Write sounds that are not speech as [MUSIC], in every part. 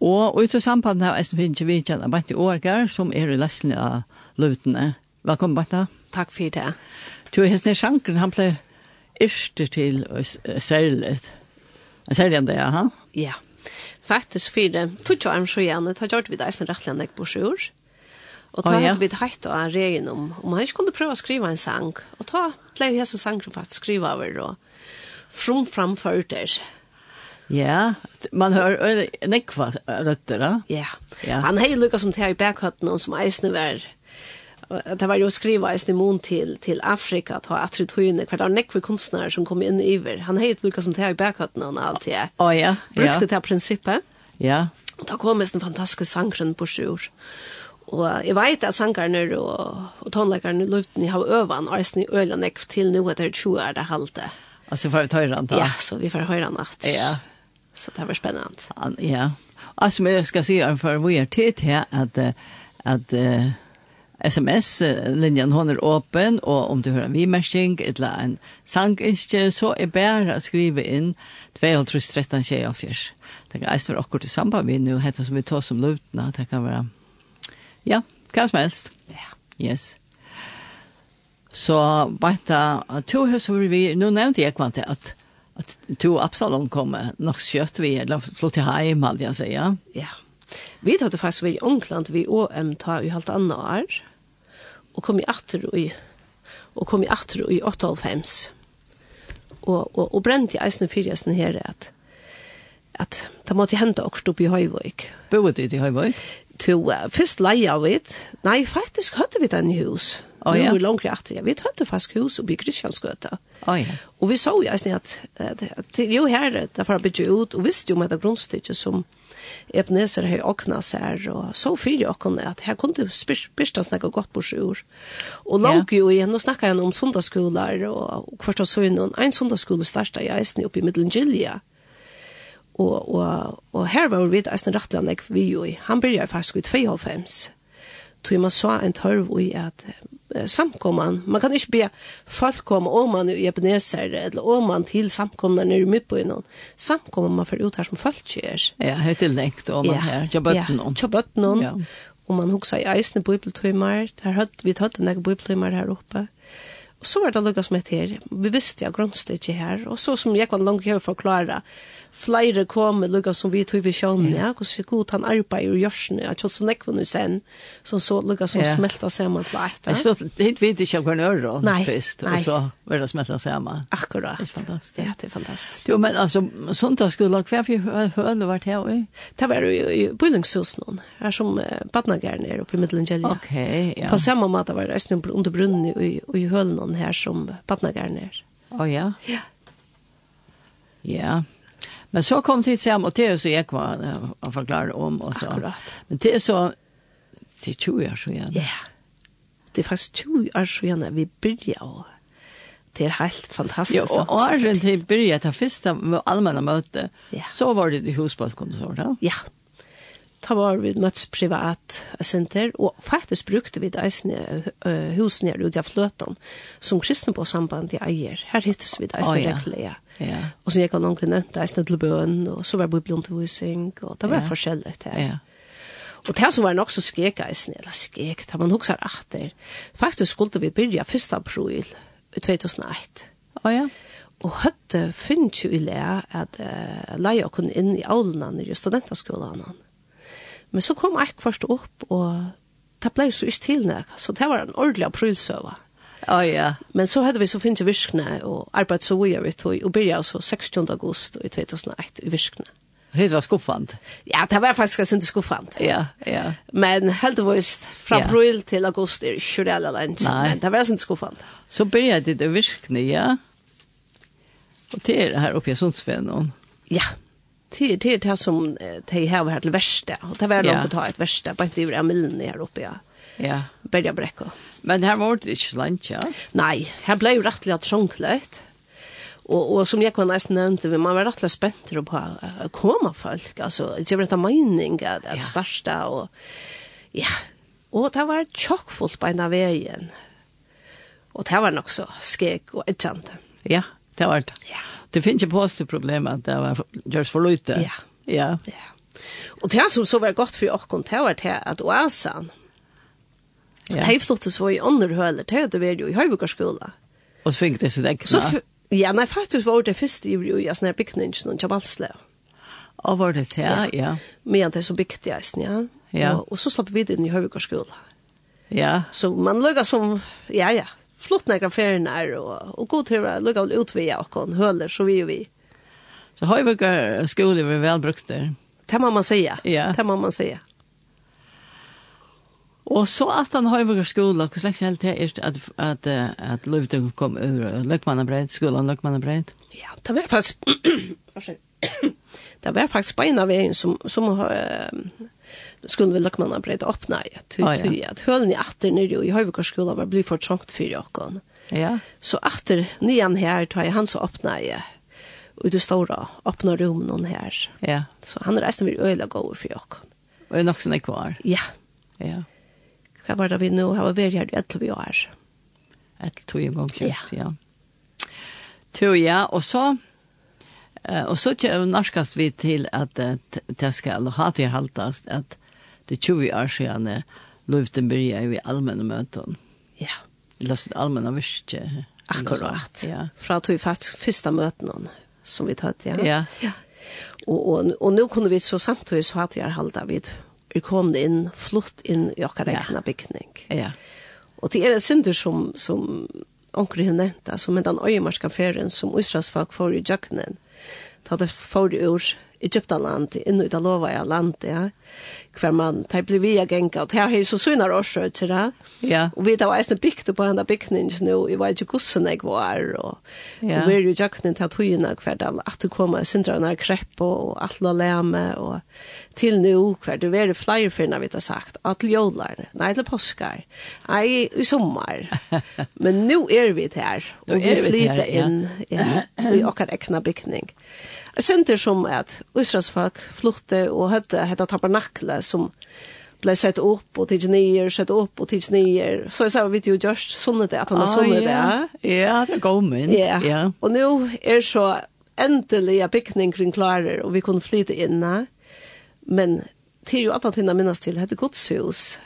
Og ut av samband har jeg finnes vi kjenner Bette Årgar, som er i lessen av løvdene. Velkommen, Bette. Takk for det. Du er hesten i sjankeren, han ble yrste til særlig. Særlig enn det, ja? Ja. Faktisk for det. Tog jeg så gjerne, tog jeg vidt eisen rettelig enn jeg på sjur. Og ta oh, ja. vidt heit og en regn om, om han ikke kunne prøve å skrive en sang. Og ta ble jeg hesten sjankeren faktisk skrive over og frumframførter. Ja Ja, man hör nekva rötter, va? Ja. ja. Han hej lukka som det i bäkhötten och som eisne var det var ju skriva i Stimon till till Afrika att ha attributioner kvar där nekva konstnärer som kom in över. Han hej lukka som det i bäkhötten och allt det. Ja, ja. Brukte det här principen. Ja. Och då kom en fantastisk sangren på sjur. Og jeg vet at sangarne og, og tonleikerne i luften har øvan, og eisen i øyla nekv til det etter 20 er det halte. Altså, vi får høyre han da? Ja, så vi får høre han at. Ja, Så det var spännande. Ja. Alltså men skal ska er för vi er tid här att att SMS-linjen hon er åpen, og om du hører en vimersing eller en sanginskje, så er bare å skrive inn 2.13.24. Det kan eist være akkurat i samband med nu, heter som vi tar som løvdene, det kan være, ja, hva som helst. Ja. Yes. Så bare to høres over vi, nå nevnte jeg kvante at att to Absalom kommer nok kött vi eller flott till heim, hadde jag säga. Ja. Vi hade vært i onkland vi OM tar ju halvt andra år og kom i atter i och kom i atter i 85. Och och og bränt i isen fyrjasten her, att at det måtte hända også oppe i Høyvøk. Bodde det i Höjvik? To uh, först leja vi Nej, faktiskt hade vi den i hus. Oh, ja. Nu är långt rätt. Jag vet inte fast hus och bygger Kristiansgöta. Oh, ja. Och vi såg ju alltså att, at att jo her, det var bygget ut og visste ju med det grundstycket som Ebenezer har åkna seg, och så fyra jag kunde att här kunde börsta snacka gott på sjur. Och långt ju igen och snackade jeg om söndagsskolor och, hvert av søgnen, En sundagsskole startade jag i uppe i Middelgilja og og og her var vi as ein rattland vi jo. Han byrjar faktisk i 2. Tog man så en tørv i at samkomman. Man kan ikke be folk komme om man i Ebenezer, eller om man til samkomna nere mitt på innan. Samkomman man får ut her som folk kjer. Ja, helt lengt om man her. Tjabøtten om. Tjabøtten om. Ja. Og man huksa i eisne bibeltøymer. Der høtt, vi tatt en egen bibeltøymer her oppe. Og så var det lukka som et her. Vi visste ja grønste ikke her. Og så som jeg var langt her forklare, flere kom lukka som vi tog vi sjån, ja, hvordan så god han arbeider i gjørsene, at kjøtt så nekvun i sen, som så lukka som ja. smelta sammen til eit. Jeg Så hit vet ikke om hver nøyre nei, fyrst, og så var det smelta sammen. Akkurat. Det er fantastisk. Ja, det er fantastisk. Jo, men altså, sundagsskola, hva vi høyne vært her? Det var jo i Byllingshusen, her som uh, badnageren er oppe i Middelengjelja. Ok, ja. På samme måte var det Østnum under brunnen i, i hølen her som badnageren er. Å oh, ja? Ja. Ja. Men så kom det hem och Teus och var å forklare om och så. Akkurat. Men det är så det er 20 år sedan. Ja. Det er faktisk 20 år sedan vi började det er helt fantastiskt. Ja, och åren til början, det första allmänna møte, ja. så var det i husbalkontoret. Ja, ta var vi møttes privat senter, og faktisk brukte vi det eisne uh, her ute av fløten, som kristne på samband i eier. Her hittes vi det eisne oh, ja. Rekle, ja. Ja. Og så gikk han langt inne, det er snitt til bøen, og så var det blodundervisning, og det var ja. forskjellig til. Ja. Og det som var nok så skrek jeg snill, eller skrek, da man husker efter. Faktisk skulle vi begynne 1. april 2001. Å oh, ja. Og høtte finnes jo i lea at uh, leia kunne inn i aulene nere i studentaskolene. Men så kom jeg først opp, og det ble så ikke til nek, så det var en ordentlig aprilsøve Ja, ja. Men så hade vi så finnes virkne, og och så gör vi tog och började så 16 augusti i 2001 i virkne. Det var skuffant. Ja, det var faktiskt ikke skuffant. Ja, ja. Men helt visst, från april til till augusti ikke det alle. Men det var ikke skuffant. Så började det virkne, ja. Och det er det här uppe i Sundsfänon. Ja, det är det, det som de har här till verste. Og det var de ja. på ta ett värsta, bara inte ur Amelin här uppe, ja. Ja. Börja bräcka. Men här var det ikke så långt, ja? Nej, här blev ju rättliga trånglöjt. Och, och som jag kan nästan nevnte, man var rettelig spent på att komma folk. Alltså, det var inte mening at att ja. starta och... Ja, och det var tjokkfullt på en av veien. Och det var nok så skek och ätjande. Ja, det var det. Ja. Det finns ju påstå problem at det var gjørs för lite. Ja. Ja. ja. Och det som så var gott för oss, det var det att oasan, Ja. Det flottet så i andre høler, det hadde vært jo i Høyvukarskola. Og svingte så egna? ja, nei, faktisk var det første i Jøyas nær bygningen, ikke valgsle. Og var det det, ja. ja. Men det er så bygd i eisen, ja. ja. Og, og så slapp vi inn i Høyvukarskola. Ja. Så man lukket som, ja, ja, flott nægra ferien er, og, og god til å lukket utvida og høler, så vi og vi. Så Høyvukarskola var velbrukt der. Det må man säga. Ja. Det må man säga. Og så at han har vært skola, hvor slags helt det er at, at, at Løvdung kom ur Løkmannabreit, skolan Løkmannabreit? Ja, det var faktisk, [COUGHS] [COUGHS] det var faktisk beina veien som, som uh, skulle vi Løkmannabreit åpna i. Ah, ja. At hølen i atter nere i Høyvekarskolan var bli for trångt for jokken. Ja. Så atter nian her tar jeg han så åpna i det i stora öppna rummen her. Ja. Så han reiste vi øyla gåver for jokken. Og er nok sånn kvar? Ja. Ja hva var det vi nå har vært her i 11 år? 11 en gang kjøpt, ja. To, ja, og så og så norskast vi til at det skal ha til haltast at det 20 år siden løften byrja i allmenne møten. Ja. Løften allmenne virke. Akkurat. Ja. Fra tog vi faktisk første møten som vi tatt, ja. Ja. ja. Og, og, og nå kunne vi så samtidig så hatt jeg halda vid er kommet inn, flott inn i okkar egna bygning. Ja. Og det er en synder som, som onker hun nevnte, som er den øyemarska ferien som Israels får i jøkkenen, da det får ur Egyptaland, inn i det lova jeg landet, ja. Hver man, der blir vi genka, og der har så synar årsøy til det. Ja. Og vi da var eisne bygd på henne bygningen, nu, jeg var ikke gossen jeg var, og, ja. og vi er jo jøkken til togene hver dag, at du kommer sindra under krepp og alt la leme, og til nå hver du [LAUGHS] er flere finna vi har sagt, at til jolar, nei, til påskar, nei, i sommar. Men nå er vi der, og vi flyter inn, inn i okkar ekna bygning. Ja synder som at Israelsfolk flutte og høtte hette tabernakle som blev sett opp og tills nyer, sett opp og tills nyer. Så jeg sa, vet du, Josh, sånne det, at han har sånn sånne det. Ja, det er god mynd. Ja, yeah. og nå er så endelig bygning kring klarer, og vi kunne flyte inne. Men til jo at han tinnar minnes til, hette Godshus,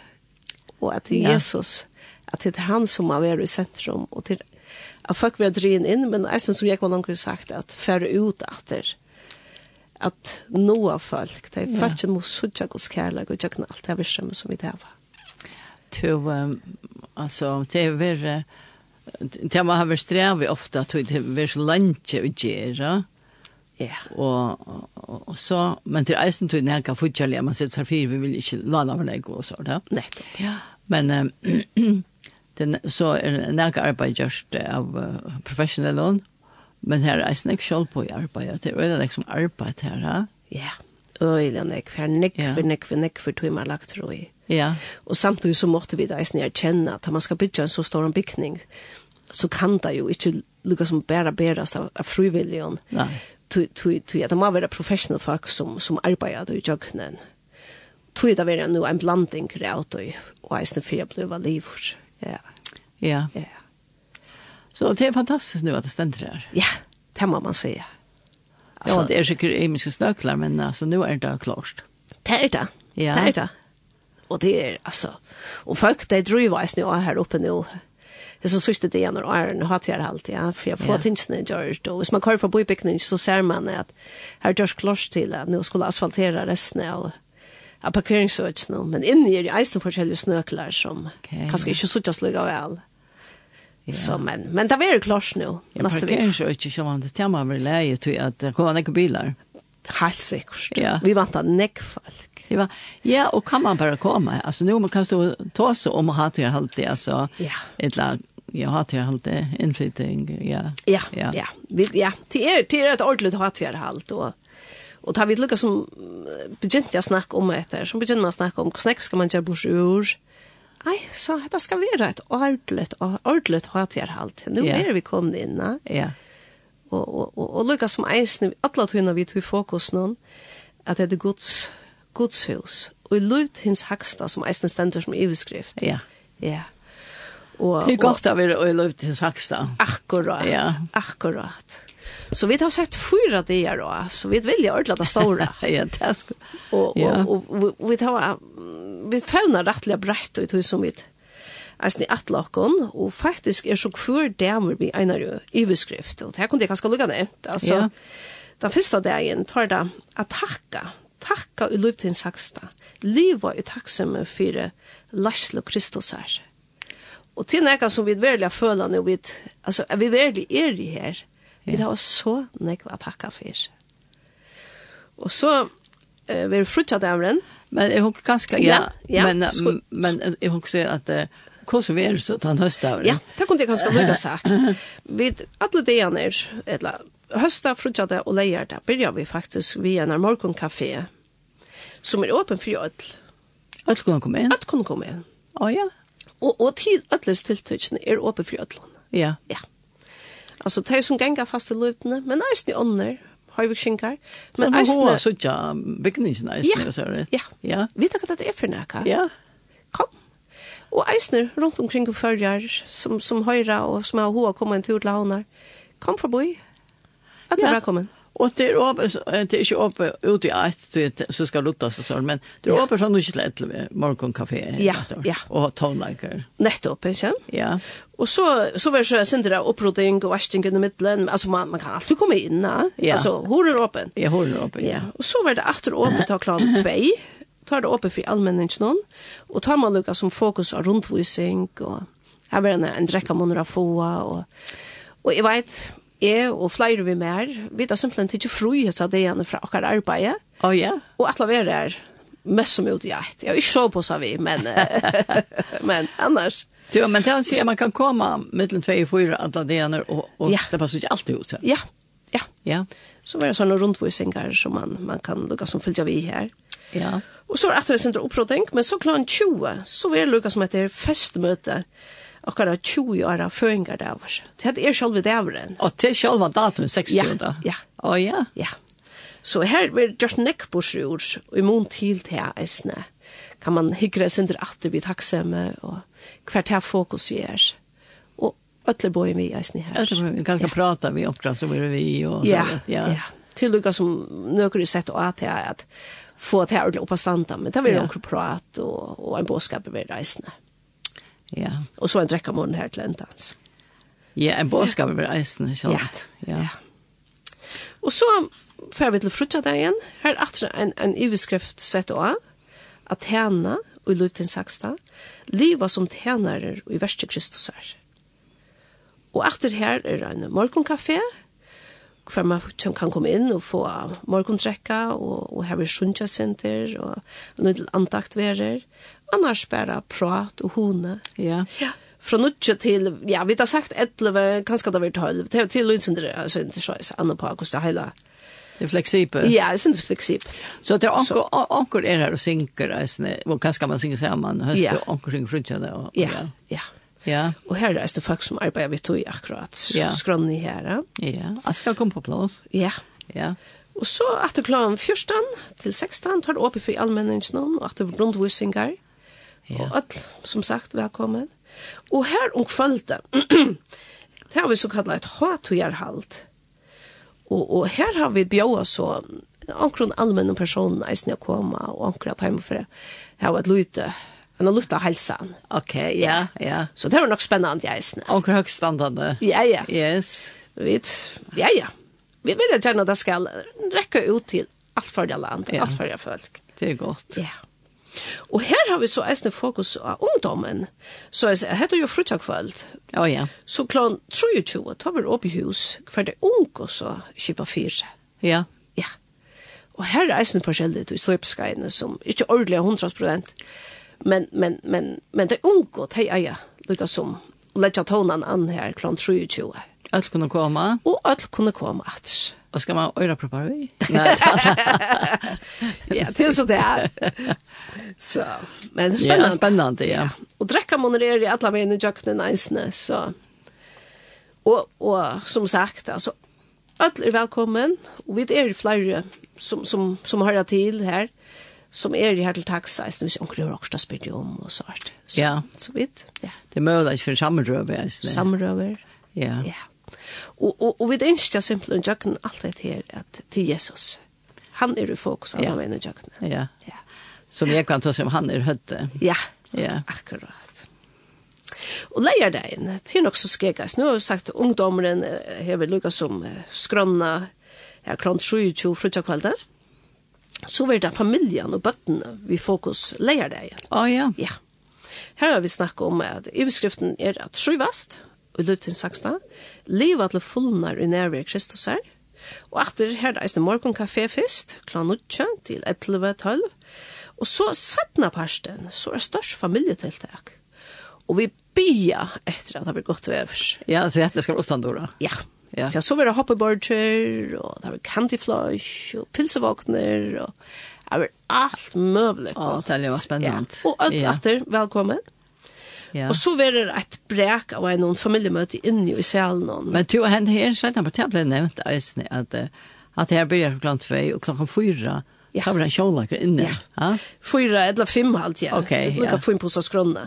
og at det er Jesus, at det er han som har vært i sentrum, og til at folk vil ha drin inn, men jeg synes som jeg var langt sagt, at færre ut etter at noa folk, det er folk som må sudja gos kærlag og tjøkken alt det virksomme som vi det var. To, um, altså, det er verre, det man har vært strevet ofte at det er så lantje å gjøre, Ja. Og, og, og så, men til eisen tog nega kan man sitter her fire, vi vil ikke la dem være og så, da. Nettopp. Ja. Men um, [CLEARS THROAT] den, så er nega arbeid gjørst av uh, professionelle Men her er jeg ikke selv på i arbeid. Det er øyne som arbeid her, ha? Ja, øyne nek, for nekk, for nek, for nek, for tog man lagt tro i. Ja. Og samtidig så måtte vi da eisen erkjenne at når man skal bygge en så stor en bygning, så kan det jo ikke lukka som bæra bærast av, av frivilligen. Nei. Tui, tui, tui, det må være professional folk som, som arbeider i jøkkenen. Tui det være nu en blanding kreator og eisen for jeg ble livet. Ja. Ja. Ja. Så det er fantastisk nu at det stender her. Ja, det må man säga. Alltså, ja, det er sikkert emiske snøklar, men altså, nu er det klart. Det er det. Ja. Det er det. Og det er, altså, og folk, det driver oss nu her oppe nå. Det er så sørste det genom åren har jag alt, ja for jeg får ja. tingene gjort. Og hvis man kører fra bybygning, så ser man att här görs klart til at nå skulle asfaltera resten av av parkeringsøkene, men inni er det eisen forskjellige snøklar som okay, kanskje ja. ikke suttet slugga vel. Ja. Så men men det är klart nu. Nästa vecka. Jag inte så om det tema var läge till att det kommer några bilar. Helt säkert. Ja. Vi väntar näck folk. Det var ja och kan man bara komma. Alltså nu man kan stå ta så om man har till halvt det alltså. Ja. Ett lag jag har till halvt det inflytning. Ja. Ja. Ja. ja. Vi, ja. Det er det er ett ordentligt har till halvt och Och tar vi lukka som begynte jag snakka om etter, som begynte man snakka om hvordan skal man gjøre bors ur, Nei, så dette skal være et ordentlig, ordentlig hatgjerhalt. Nå yeah. er vi kommet inn. Ja. Og, og, og, og lukka som eisen, alle tøyene vi tog fokus nå, at det er Guds, Guds hus. Og i luft hins haksta som eisen stender som iveskrift. Ja. Ja. Og, det er godt at vi är lov til Saxta. Akkurat, ja. akkurat. Så vi har sett fyra dier då, så vi vill ju ordla det stora. [LAUGHS] ja, det er sko. Og, ja. og, og, och vi tar vi fevnar rettelig brett ut hos som vi Alltså ni att og faktisk er är så kvar där med vi en överskrift Og det her kunne jeg ganska lugna ner. Altså, ja. den første dagen tar det at takka, takka i løp til en saksta. Liva i takksomme for Laszlo Kristus här. Og til nekka som vi virkelig føler nå, vi, altså, vi virkelig er i her. Ja. Vi har så nekva å takke for. Og så eh, vi er frutja av. Men jeg husker ganske, ja. ja, men, sko, men jeg husker at uh, hvordan vi er så ta en høst av. Ja, det kunne jeg ganske lukka sagt. vi, alle dagene er, eller høsta, frutjade og leier, da begynner vi faktisk via en morgonkafé, som er åpen for ødel. Alt kunne komme inn? Ødel kunne komme inn. Å oh, ja og, og til ødles tiltøkene er åpen for ødlene. Ja. Ja. Altså, de som ganger fast i løvdene, men eisen i ånder, har vi skinkar. Men eisen... Så hun har suttet bygningen ja. så er det. Ja. ja. Vi vet at det er for nækka. Ja. Kom. Og eisner rundt omkring og følger, som, som høyre og som har hoa kommet en tur til havner. Kom forbi. Alle ja. velkommen. Ja. Og det er åpent, det er ikke åpent ut i et, så skal luttes og sånn, men det er åpent sånn ikke lett med morgenkafé ja, ja. og tonelager. Nettopp, ikke? Ja. Og så, så var det så sindra opproding og vasting under middelen, altså man, man kan alltid komme inn, ja. ja. altså hvor er åpen. Ja, hår er åpen, ja. ja. Og så var det etter åpent til klan [CLEARS THROAT] tvei, tar det åpent for allmenningen, og tar man lukka som fokus av rundvising, og her var det en, en drekka måneder av få, og, og jeg vet, jeg og flere vi mer, vi tar simpelthen ikke fri hos av det fra akkurat arbeidet. Å ja. Og alle vi er mest som ut i eit. Jeg har ikke så på seg vi, men, [LAUGHS] men annars. Du, men det han sier, man kan komme mellom tvei og fyra alle det gjerne, og, og ja. det passer ikke alltid ut. Ja, ja. ja. Så var det sånne rundvisninger som man, man kan lukke som fyllt vi her. Ja. Og så er det etter en opprådning, men så klant 20, så er det lukke som heter festmøte. Ja akkurat 20 år av føringer der. Det er selve davren. Og det er selve datum 60 år da? Ja. Å ja? Ja. Så her vil Gjørs og i mån til til eisne. Kan man hyggre sender atter vi takksomme og hvert her fokus gjør. Og Øtlebøy vi eisne her. Øtlebøy, vi kan ikke ja. prate vi oppdrag så blir vi og ja. sånn. Ja, ja. Til lukka som nøkker i sett og at det er at få det her oppe standa, men det vil jo ja. noen prat og, og en båskap ved reisene. Ja. Och så en drekka morgen här til endans. Ja, en båskap över eisen, i Ja. Ja. Och så får vi till Her Här atre en en iveskrift sett då att og i lutens saksta. Liva som tjänare i verste Kristus här. Och åter här är en morgonkaffe för man kan komma in och få morgondräcka Og, och här är sjunja center och til till antakt verer annars bara prat och hona. Ja. Ja. Från nutje till, ja, vi har sagt 11, kanske det var 12, till, till Lundsundre, alltså inte så, annan på augusti hela. Det är flexibelt. Ja, det är inte flexibelt. Så det är onkel är här och synker, och kanske man synker samman, höst ja. och ankor synker frunt. Ja, ja. ja. Ja. Och här är det folk som arbetar vid tog akkurat. Ja. Skrönni här. Ja. Jag ska komma på plats. Ja. Ja. Och så att det klarar 14 till 16 tar det upp för allmänningen och att det är rundvisningar. Ja. Og alt, som sagt, velkommen. Og her om kvölda, [CLEARS THROAT] det har vi så kallat et hatujarhalt. Og, og her har vi bjóa så ankron allmenn person eisen jeg koma, og ankron at heim for det. Her var et lute, en lute helsan. Ok, ja, ja. Så det var nok spennende eisen. Ankron høgstandande. Ja, ja. Yes. Vet, ja, ja. Vi vil gjerne at det skal rekke ut til alt for land, ja. alt for folk. Det er godt. Ja. Yeah. Og her har vi så eisne fokus av ungdommen. Så jeg sier, heter jo frutjakvöld. Å Oh, ja. Så klon 23, tar vi opp i hus, hver det unge så kjipa fire. Ja. Ja. Og her er eisne forskjellig, du slipper som ikke ordentlig 100 men, men, men, men det unge, er ja, lukka som, og letja tonan an her klon 23. Alt kunne komme. Og alt kunne komme atter. Og skal man øyre på bara vi? Nej. ja, til så det er. Så, men det er spännande. Ja, spennende, ja. ja. Och dräcka er i alla veien i jöknen ejsne, så. Og, og som sagt, altså, alle er velkommen, og vi er flere som, som, som hör til her, som er i her til taxa istället hvis onkel har också spyrt om og och sånt. Så, ja. Så vidt, Ja. Det er är möjligt för samröver. Samrøver, Ja. Ja. Og, og, og vi ønsker simpelthen jøkken alt her at, til Jesus. Han er i fokus av ja. veien i jøkken. Ja. ja. Som jeg kan ta som han er høtte. Ja, ja. akkurat. Og leier deg inn, det er nok så skregas. Nå har vi sagt ungdommeren hever lukket som skrønna, ja, klant 27 frutjakvelder. Så var det familien og bøttene vi fokus leier deg inn. Å oh, ja. Ja. Her har vi snakket om at overskriften er at tryvast, og løp til saksta, liva til fullnar i nærvær Kristus her, og atter her er eisne morgon kafé fyrst, klan 8 til 11.12, og så setna parsten, så er størst familietiltak. Og vi bia etter at det blir godt vevers. Ja, så jeg skal åttan då Ja. Ja. Så så var det hoppeborger, og det var candyflash, og pilsevåkner, og det var alt møvlig. Å, det var spennende. Ja. Og alt ja. atter, velkommen. Ja. Og så var det et brek av en familiemøte inne i salen. Men du og henne her, så er det bare ble nevnt, at, at her blir klokka 2 og klokken fyra, Ja. Da var det en kjålaker inne. Ja. ja. Fyra, eller fem halvt, ja. Ok, ja. Lukka 5 på oss skrønne.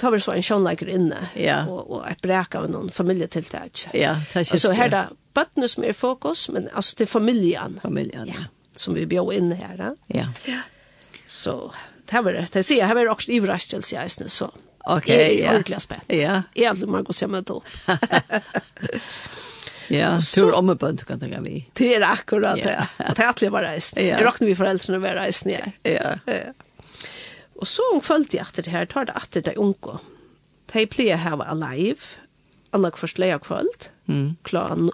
Da var det så en kjolaker inne, ja. og, og et brek av noen familietiltak. Ja, det er kjent. Og så her da, bøttene som er i fokus, men altså til familien. Familien, ja. ja. Som vi bjør inn her, da. Ja. ja. Så, det var det. Det sier, her var det også ivrastelse, jeg synes, så Okej, okay, ja. Ordentligt spänt. Ja. Jag hade man gått samma då. Ja, så tur om på kan tänka vi. Det är akkurat det. Att jag alltid var rejst. Jag räknar vi föräldrarna var reist ner. Ja. ja. Och så följde jag efter det här, tar det efter det unga. De plejer här var alive, annan först leja kvöld, mm. klockan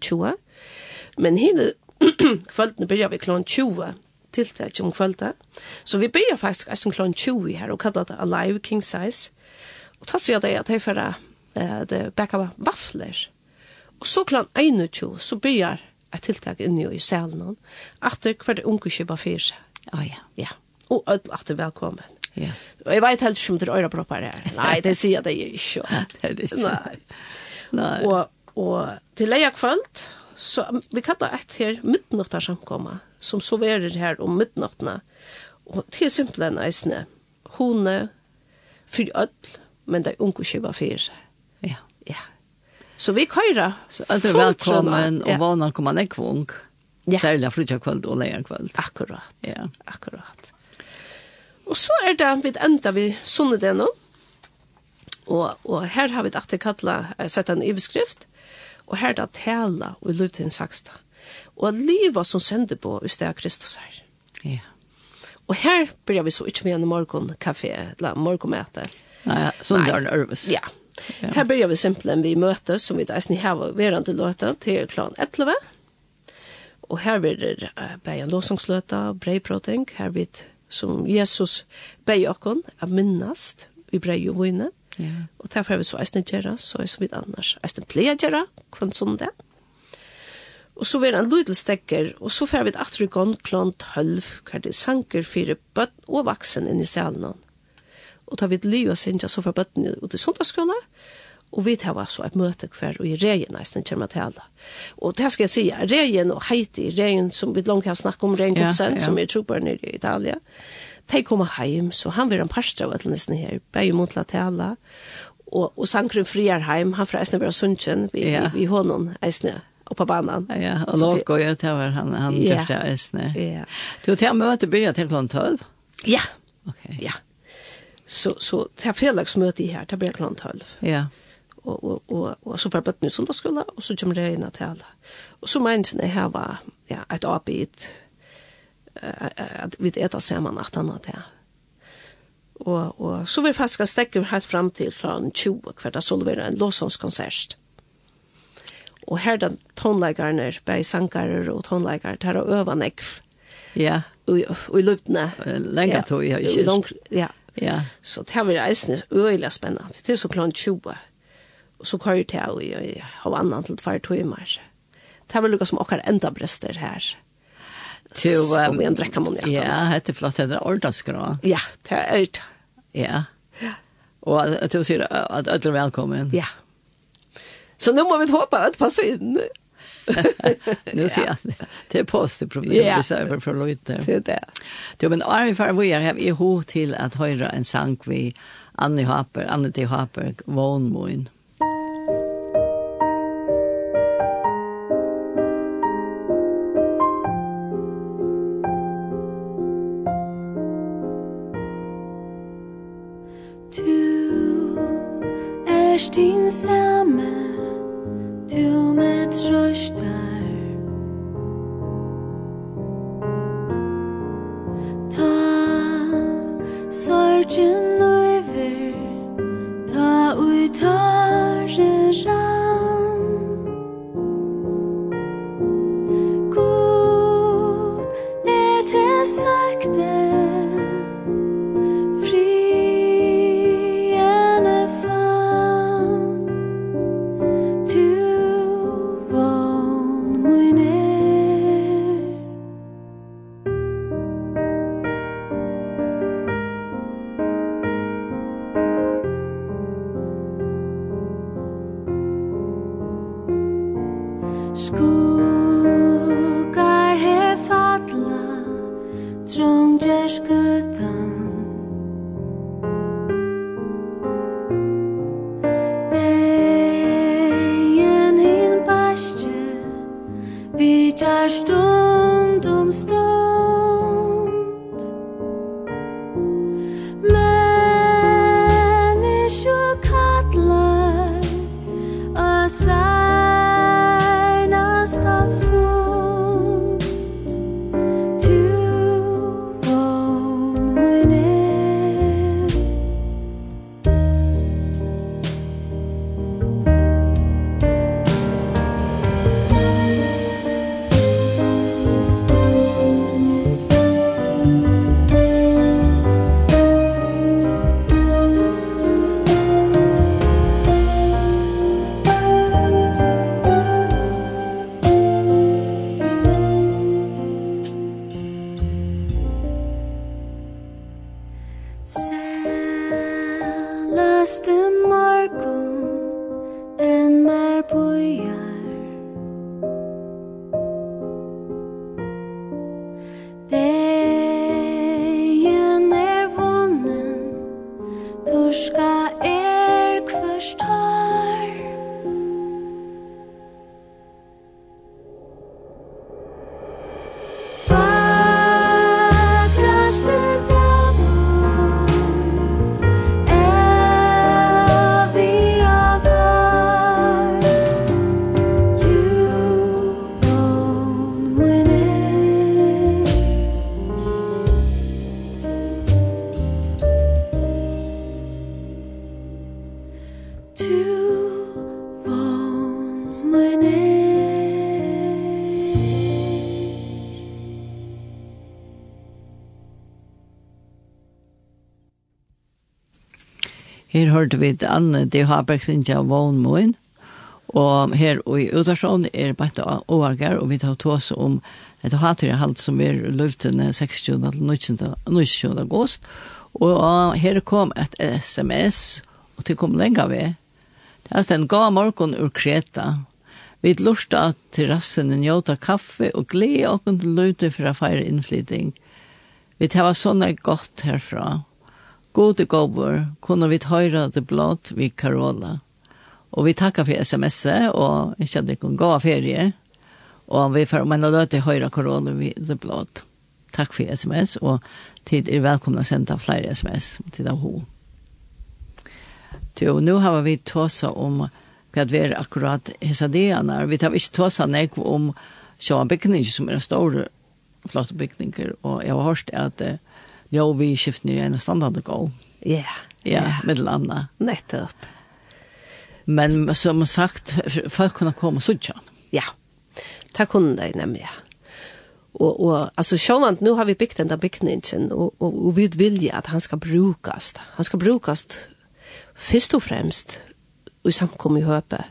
21. Men hinner kvöldene börjar vi klockan 20 tiltak om kvölda. Så vi byrjar faktisk eisen klon 20 her og kallar det Alive King Size. Og ta sier det at hei fyrra det baka vafler. Og så klon 21 så byrjar et tiltak inni i salen atter hver unge kjøpa fyrir seg. Oh, ja. ja. Og at atter velkommen. Ja. Og jeg vet helt ikke om det er øyre proppar her. Nei, det sier det er ikke. det er det ikke. Nei. Nei. Og, og til leia kvöld, så vi kallar et her midnåttar samkomma som soverer her om midnattene. Og det er simpelthen eisne. Hone, fyr ødel, men det er unge kjøver fyr. Ja. Ja. Så vi køyra. Så er det velkommen, og vana kommer man ikke. Ja. Særlig frutja kvöld og leia kvöld. Akkurat. Ja. Akkurat. Og så er det, vi enda vi sunnet det nå. Og, og her har vi det at det kallet, sett en iveskrift. Og her er det tala og i luften saksta og livet som sender på i stedet Kristus her. Ja. Og her blir vi så ikke med en morgenkafé, eller morgenmøte. Nei, sånn det er nervøs. Ja. Her blir vi simpelthen vi møter, som vi da eisen har verandre løte til klan 11. Og her blir det uh, bare en låsangsløte, breiproting, her blir som Jesus beier okken, er minnast, vi brei jo vunnet. Ja. Og derfor har vi så eisen gjerra, så er som vi annars eisen pleier gjerra, kvann sånn det. Og så var han lydel stekker, og så fer vi et atru gongklon tølv, hver det sanker fire bøtt og vaksen inn i salen. Og da vi et lyo sinja, så fer bøtten ut i sundagsskola, og vi tar så et møte hver, og i regjen nesten kommer til alle. Og det skal jeg si, regjen og Heiti, regjen som vi langt har snakket om, regjen ja, ja. som er trobør nere i Italia, de kommer hjem, så han vil en parstra av nesten her, bare mot la til alle, og, og Sankren Friarheim, han fra Eisne Vera sunnkjen, vi, ja. vi, vi hånden Eisne och på banan. Ja, och låt gå jag tar var han han ja. första äsne. Ja. Du tar möte börjar till klockan 12. Ja. Okej. Okay. Ja. Så så tar fredagsmöte här till börjar klockan 12. Ja. Och och och och så för på nu söndagsskola och så kommer det in att alla. Och så menar ni här var ja, ett arbete att vi äter samman att annat här. Och och så vi fast ska stäcka helt fram till klockan 20 kvart så blir det en låtsångskonsert og her den tonleikerne, bare sankarer og tonleikere, tar og øver nekv. Ja. Og i luftene. Lenga tog, ja, ikke lang, Ja. Ja. Så det var eisende øyelig spennende. Det er så klant 20. Og så kører det av i Havanna til tvær timer. Det var lukket som akkurat enda brester her. Til, um, om vi en drekker monjata. Ja, det er flott. Det er ordensgra. Ja, det er det. Ja. Ja. Og du sier at alle er velkommen. Ja. Ja. Så nu må vi hoppa att passa inn. [LAUGHS] nu ser jag det är positivt problem. yeah. vi ser för lite. Det är det. Du men är för vi är har ihop till att höra en sang vi Annie Haper, Annie T. Harper, Vånmoen. Her hørte vi til Anne de Haberg sin tja Vånmoen, og her i Udarsson er bare av Åargar, og vi tar til oss om et haterhalt som er løftene 16. til 19. august, og her kom et sms, og det kom lenge ved. Det er en gav morgen ur Kreta, Vi lusta til rassen jota kaffe og glede okken til løyte for å feire innflytting. Vi var sånne godt herfra. Gode gåbor kunne vi høyre det blått vi Karola. Og vi tackar for sms'et og jeg kjente ikke en god ferie. Og vi får om en løte høyre Karola vi det blått. Takk for sms og tid er velkomna å sende flere sms til deg ho. Jo, nu har vi tåsa om för det är akkurat hessa det när vi tar visst tosa nek om sjåa en som är stor flotta byggningar och jag har hört att ja vi skiftar ner en standard gå. Ja. Ja, med landa. Nettopp. Men som sagt folk kunna komma så tjän. Ja. det kunde de nämligen. Och och alltså sjönant nu har vi byggt den der bygningen, och och, og vi vill at att han ska brukast. Han ska brukast först och främst i samkom i Høpe.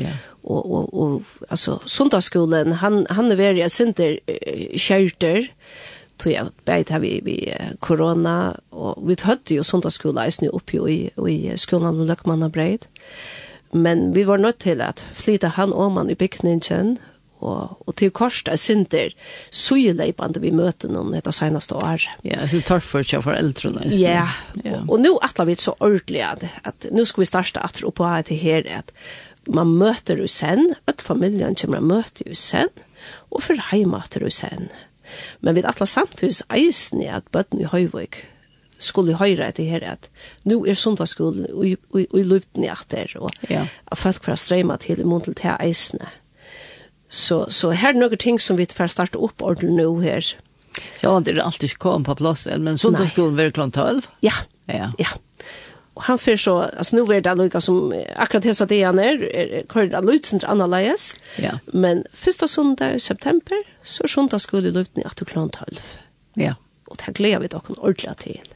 Ja. Og, og, og altså, sundagsskolen, han, han er veldig sinter kjørter, tog jeg beit her vi, vi korona, og vi hødde jo sundagsskolen eisen oppi i, i skolen om Løkmann og Breid. Men vi var nødt til at flytta han om han i bygningen, og, og til korset er synder sujeleipende vi møter noen etter seneste år. Ja, så det tar for seg for eldre. Ja, og, og nå atler vi så ordentlig at, at nå skal vi starte at tro på at det her at man møter jo sen, at familien kommer og møter jo sen, og for heimater jo sen. Men vi atler samtidig eisen i at bøtten i Høyvøk skulle høyre etter her at nå er sundagsskolen og i løyvden i atter, og ja. at folk får strømme til i mån til til eisene. Ja Så, så her er noen ting som vi får starte opp ordentlig nå her. Ja, det er alltid ikke kommet på plass, men sundagsskolen var klant 12? Ja, ja. ja. Og han fyrir så, altså nu er det lukka som akkurat hesa det han er, kører det lukka til annerledes, ja. men första sundag i september, så er sundagsskole lukten i 8 klant 12. Ja. Og det gleder vi dere ordentlig til.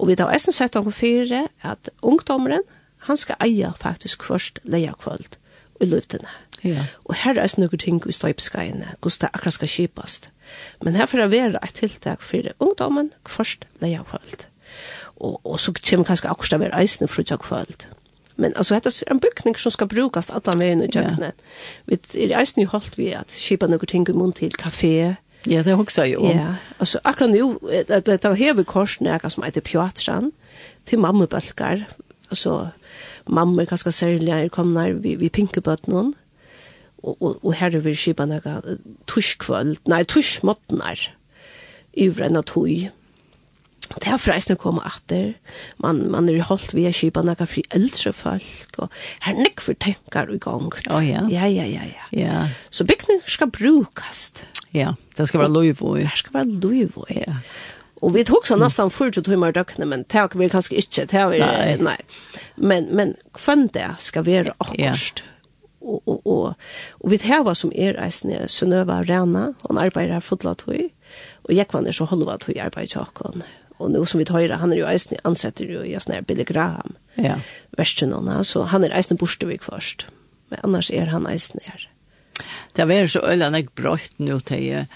Og vi har eisen sett dere fire at ungdommeren, han skal eia faktisk først leia kvöld i luftene. Mm Ja. Og her er noen ting i støypskeiene, hvordan det akkurat skal kjipast. Men her får det være et tiltak for ungdommen, først leia kvöld. Og, og så kommer kanskje akkurat det være eisende for kvöld. Men altså, dette er en bygning som skal brukast alle veien i kjøkkenet. Ja. Vi er eisende holdt vi at kjipa noen ting i munn til kafé, Ja, det hugsa jo om. Ja, altså akkurat nu, det var kost korsen jeg som heter Pjatran, til mammebølgar, altså Alltså mamma særlig er kommet vi, vi pinkebøtt noen, og, og, og her er vi skipa nega tuskvöld, nei, tuskmåttnar i enn tog. Det har freisne koma atter, man, man er holdt via skipa nega fri eldre folk, og her nek for tenkar i gang. Oh, ja. Ja, ja, ja, ja. ja. Så bygning skal brukast. Ja, det skal være loivvoi. Det skal være loivvoi. Ja. Og vi tok så nästan 40 timmar døgnet, men det har vi kanskje ikke, det har vi, nei. Men, men hvem det skal være akkurat. Ja og, og, og, og vi heva som er eisne Sønøva Rena, han arbeider her fotla tog, og Jekvan er så holva tog til tjokken. Og nå som vi tøyre, han er jo eisne ansetter jo i sånne Billy Graham, ja. verstenåna, så han er eisne Borstevik først. Men annars er han eisne her. Det var så øyne jeg brøyt nå til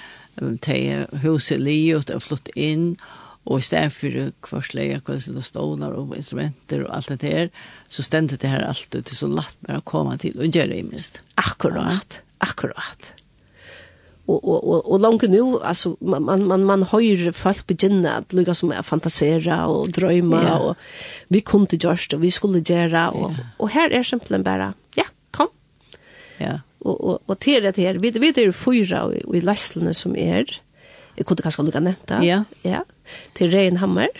til huset livet og flott inn, og og i stedet for kvarsleger, kvarsleger og stålar og instrumenter og alt det der, så stendte det her alt ut, så latt meg å komme til og gjøre det minst. Akkurat, akkurat. Og, og, og, og langt nu, altså, man, man, man, man høyre folk begynne at lukka som er fantasera og drøyma, ja. og vi kunne gjørst, og vi skulle gjøre, og, ja. og her er simpelthen bare, ja, kom. Ja. Og, og, og til det her, vi, vi er fyra i, i leslene som er, Jeg kunne kanskje lukka nevnt det. Ja. ja. Til Rein Hammer,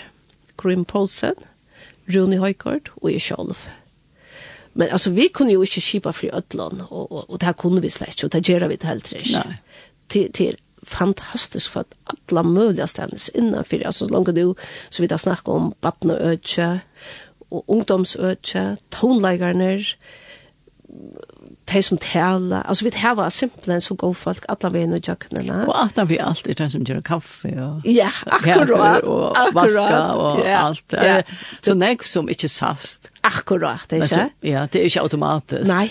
Grim Poulsen, Rune Høykort og jeg selv. Men altså, vi kunne jo ikke kjipa fri ødlån, og, og, og det her kunne vi slett, og det gjør vi det helt ikke. Nei. Til, til fantastisk for at alla mulige stedene innenfor, altså så langt du, så vidt jeg snakker om badneøtje, og ungdomsøtje, tonleikerne, de som tala, altså vi har simpelthen en så god folk, alle vi er i. Og at vi alt er de som gjør kaffe og ja, akkurat, og vaska og ja, alt. Ja. Så nek som ikke sast. Akkurat, det er ikke? Ja, det er ikke automatisk. Nei,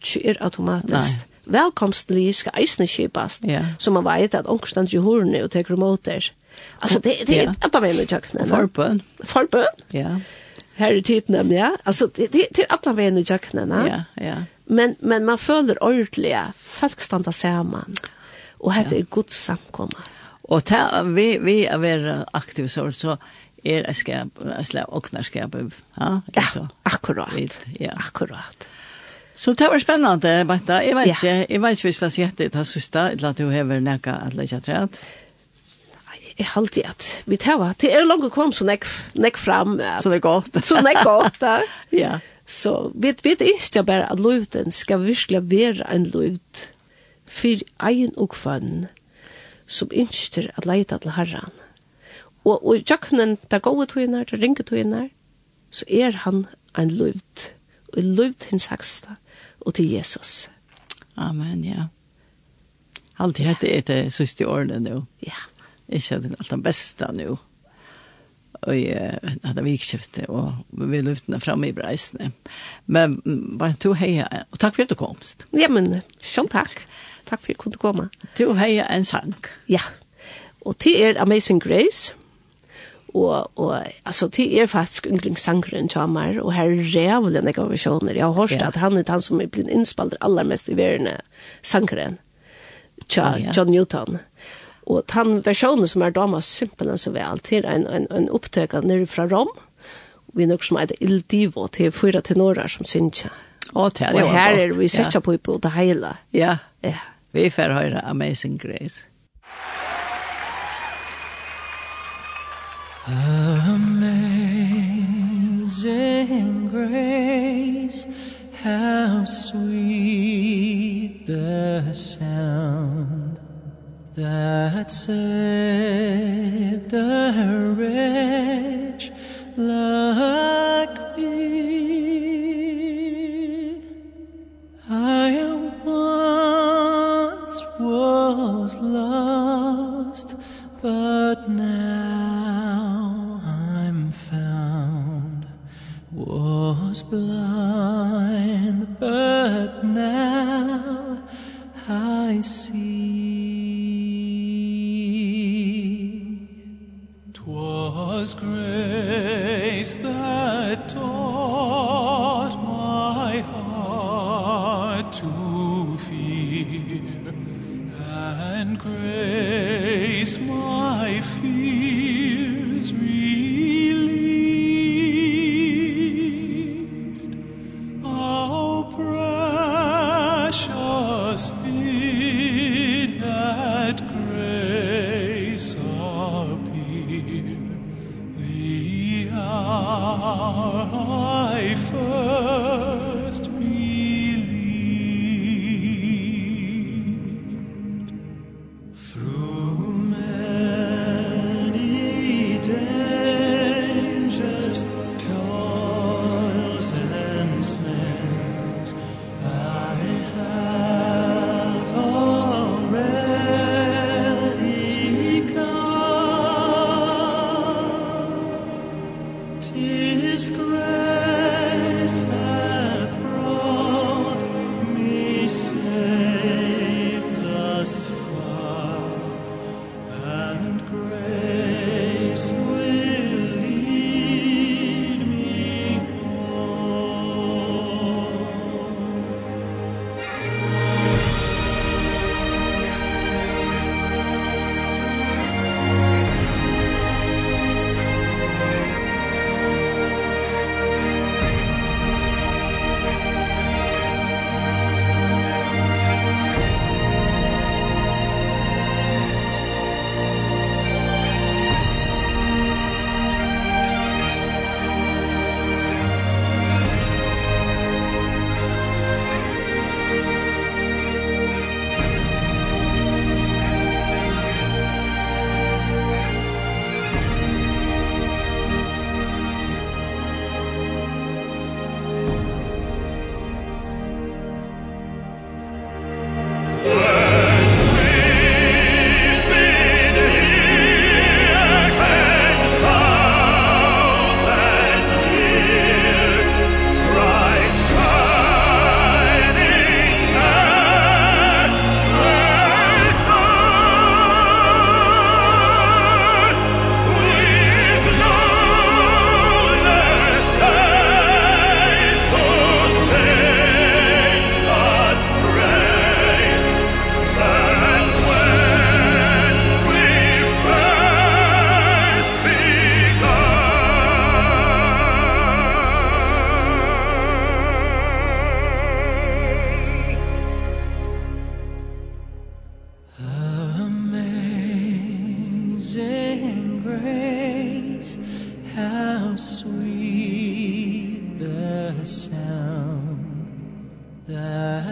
ikke er automatisk. Velkomstlig skal eisne kjipast, ja. så man vet at ångstand i hornet og teker mot der. Altså, det, det er yeah. at man er i kjøkkenen. Forbøn. Forbøn? Ja. Yeah här i tiden, ja. Alltså, det, det, det är alla vägen i jacknarna. Ja, ja. Men, men man följer ordentliga, folk stannar samman. Och här ja. är god samkomma. Och ta, vi, vi är väldigt aktiva så, så är det skap, alltså, åknarskap, ja? Ja, så. akkurat. Vid, ja, akkurat. Så det var spännande, Bata. Jag vet inte, jag vet inte hvis det är jättet, det sista, eller att du har näka att lägga träd. Jeg halte at vi tar hva. Det er langt kom så nek, nek fram. At, så det er godt. så det godt, da. [LAUGHS] ja. Så vi vet ikke bare at løyden skal virkelig være en løyd for egen og kvann som ønsker at leita til herren. Og, og i kjøkkenen, der gode togene, der ringer togene, så er han en løyd. Og en løvd hins haksta og til Jesus. Amen, ja. Alt dette er det siste årene nå. Ja ikke den alt det beste nå. Og jeg hadde vikskiftet, og vi løftene fremme i breisene. Men bare to heia, og takk for at du komst. Ja, men selv takk. Takk for at du kunne komme. To heia en sang. Ja, og til er Amazing Grace, og, og altså, det er faktisk yndlingssangeren Tjamar, og her er rævlig nekka versjoner. Jeg har hørt ja. at han er han som er blitt innspalt aller mest i verden sangeren, Tja, ja. John Newton. Ja Og den versjonen som er dama simpelthen så vel, til en, en, en opptøk nere fra Rom, vi nok som heter Il Divo, til fyra tenorer som syns Og her er vi sikker på på det hele. Ja, ja. vi får høre Amazing Grace. Amazing grace How sweet the sound that saved a wretch like me. I once was lost but now I'm found. Was blind.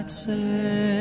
that said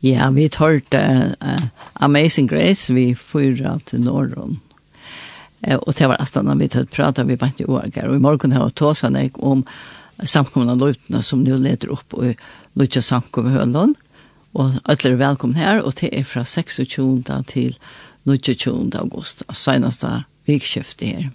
Ja, vi tørte uh, Amazing Grace, vi fyra til Norrøn. Uh, og det var at da vi tøtt prata, vi vant i årgar. Og i morgen har vi tåsa nek om samkomna løytene som nu leder opp i Lutja samkomna hølen. Og alle er velkommen her, og det er fra 26. til 29. august, seneste vikskiftet her.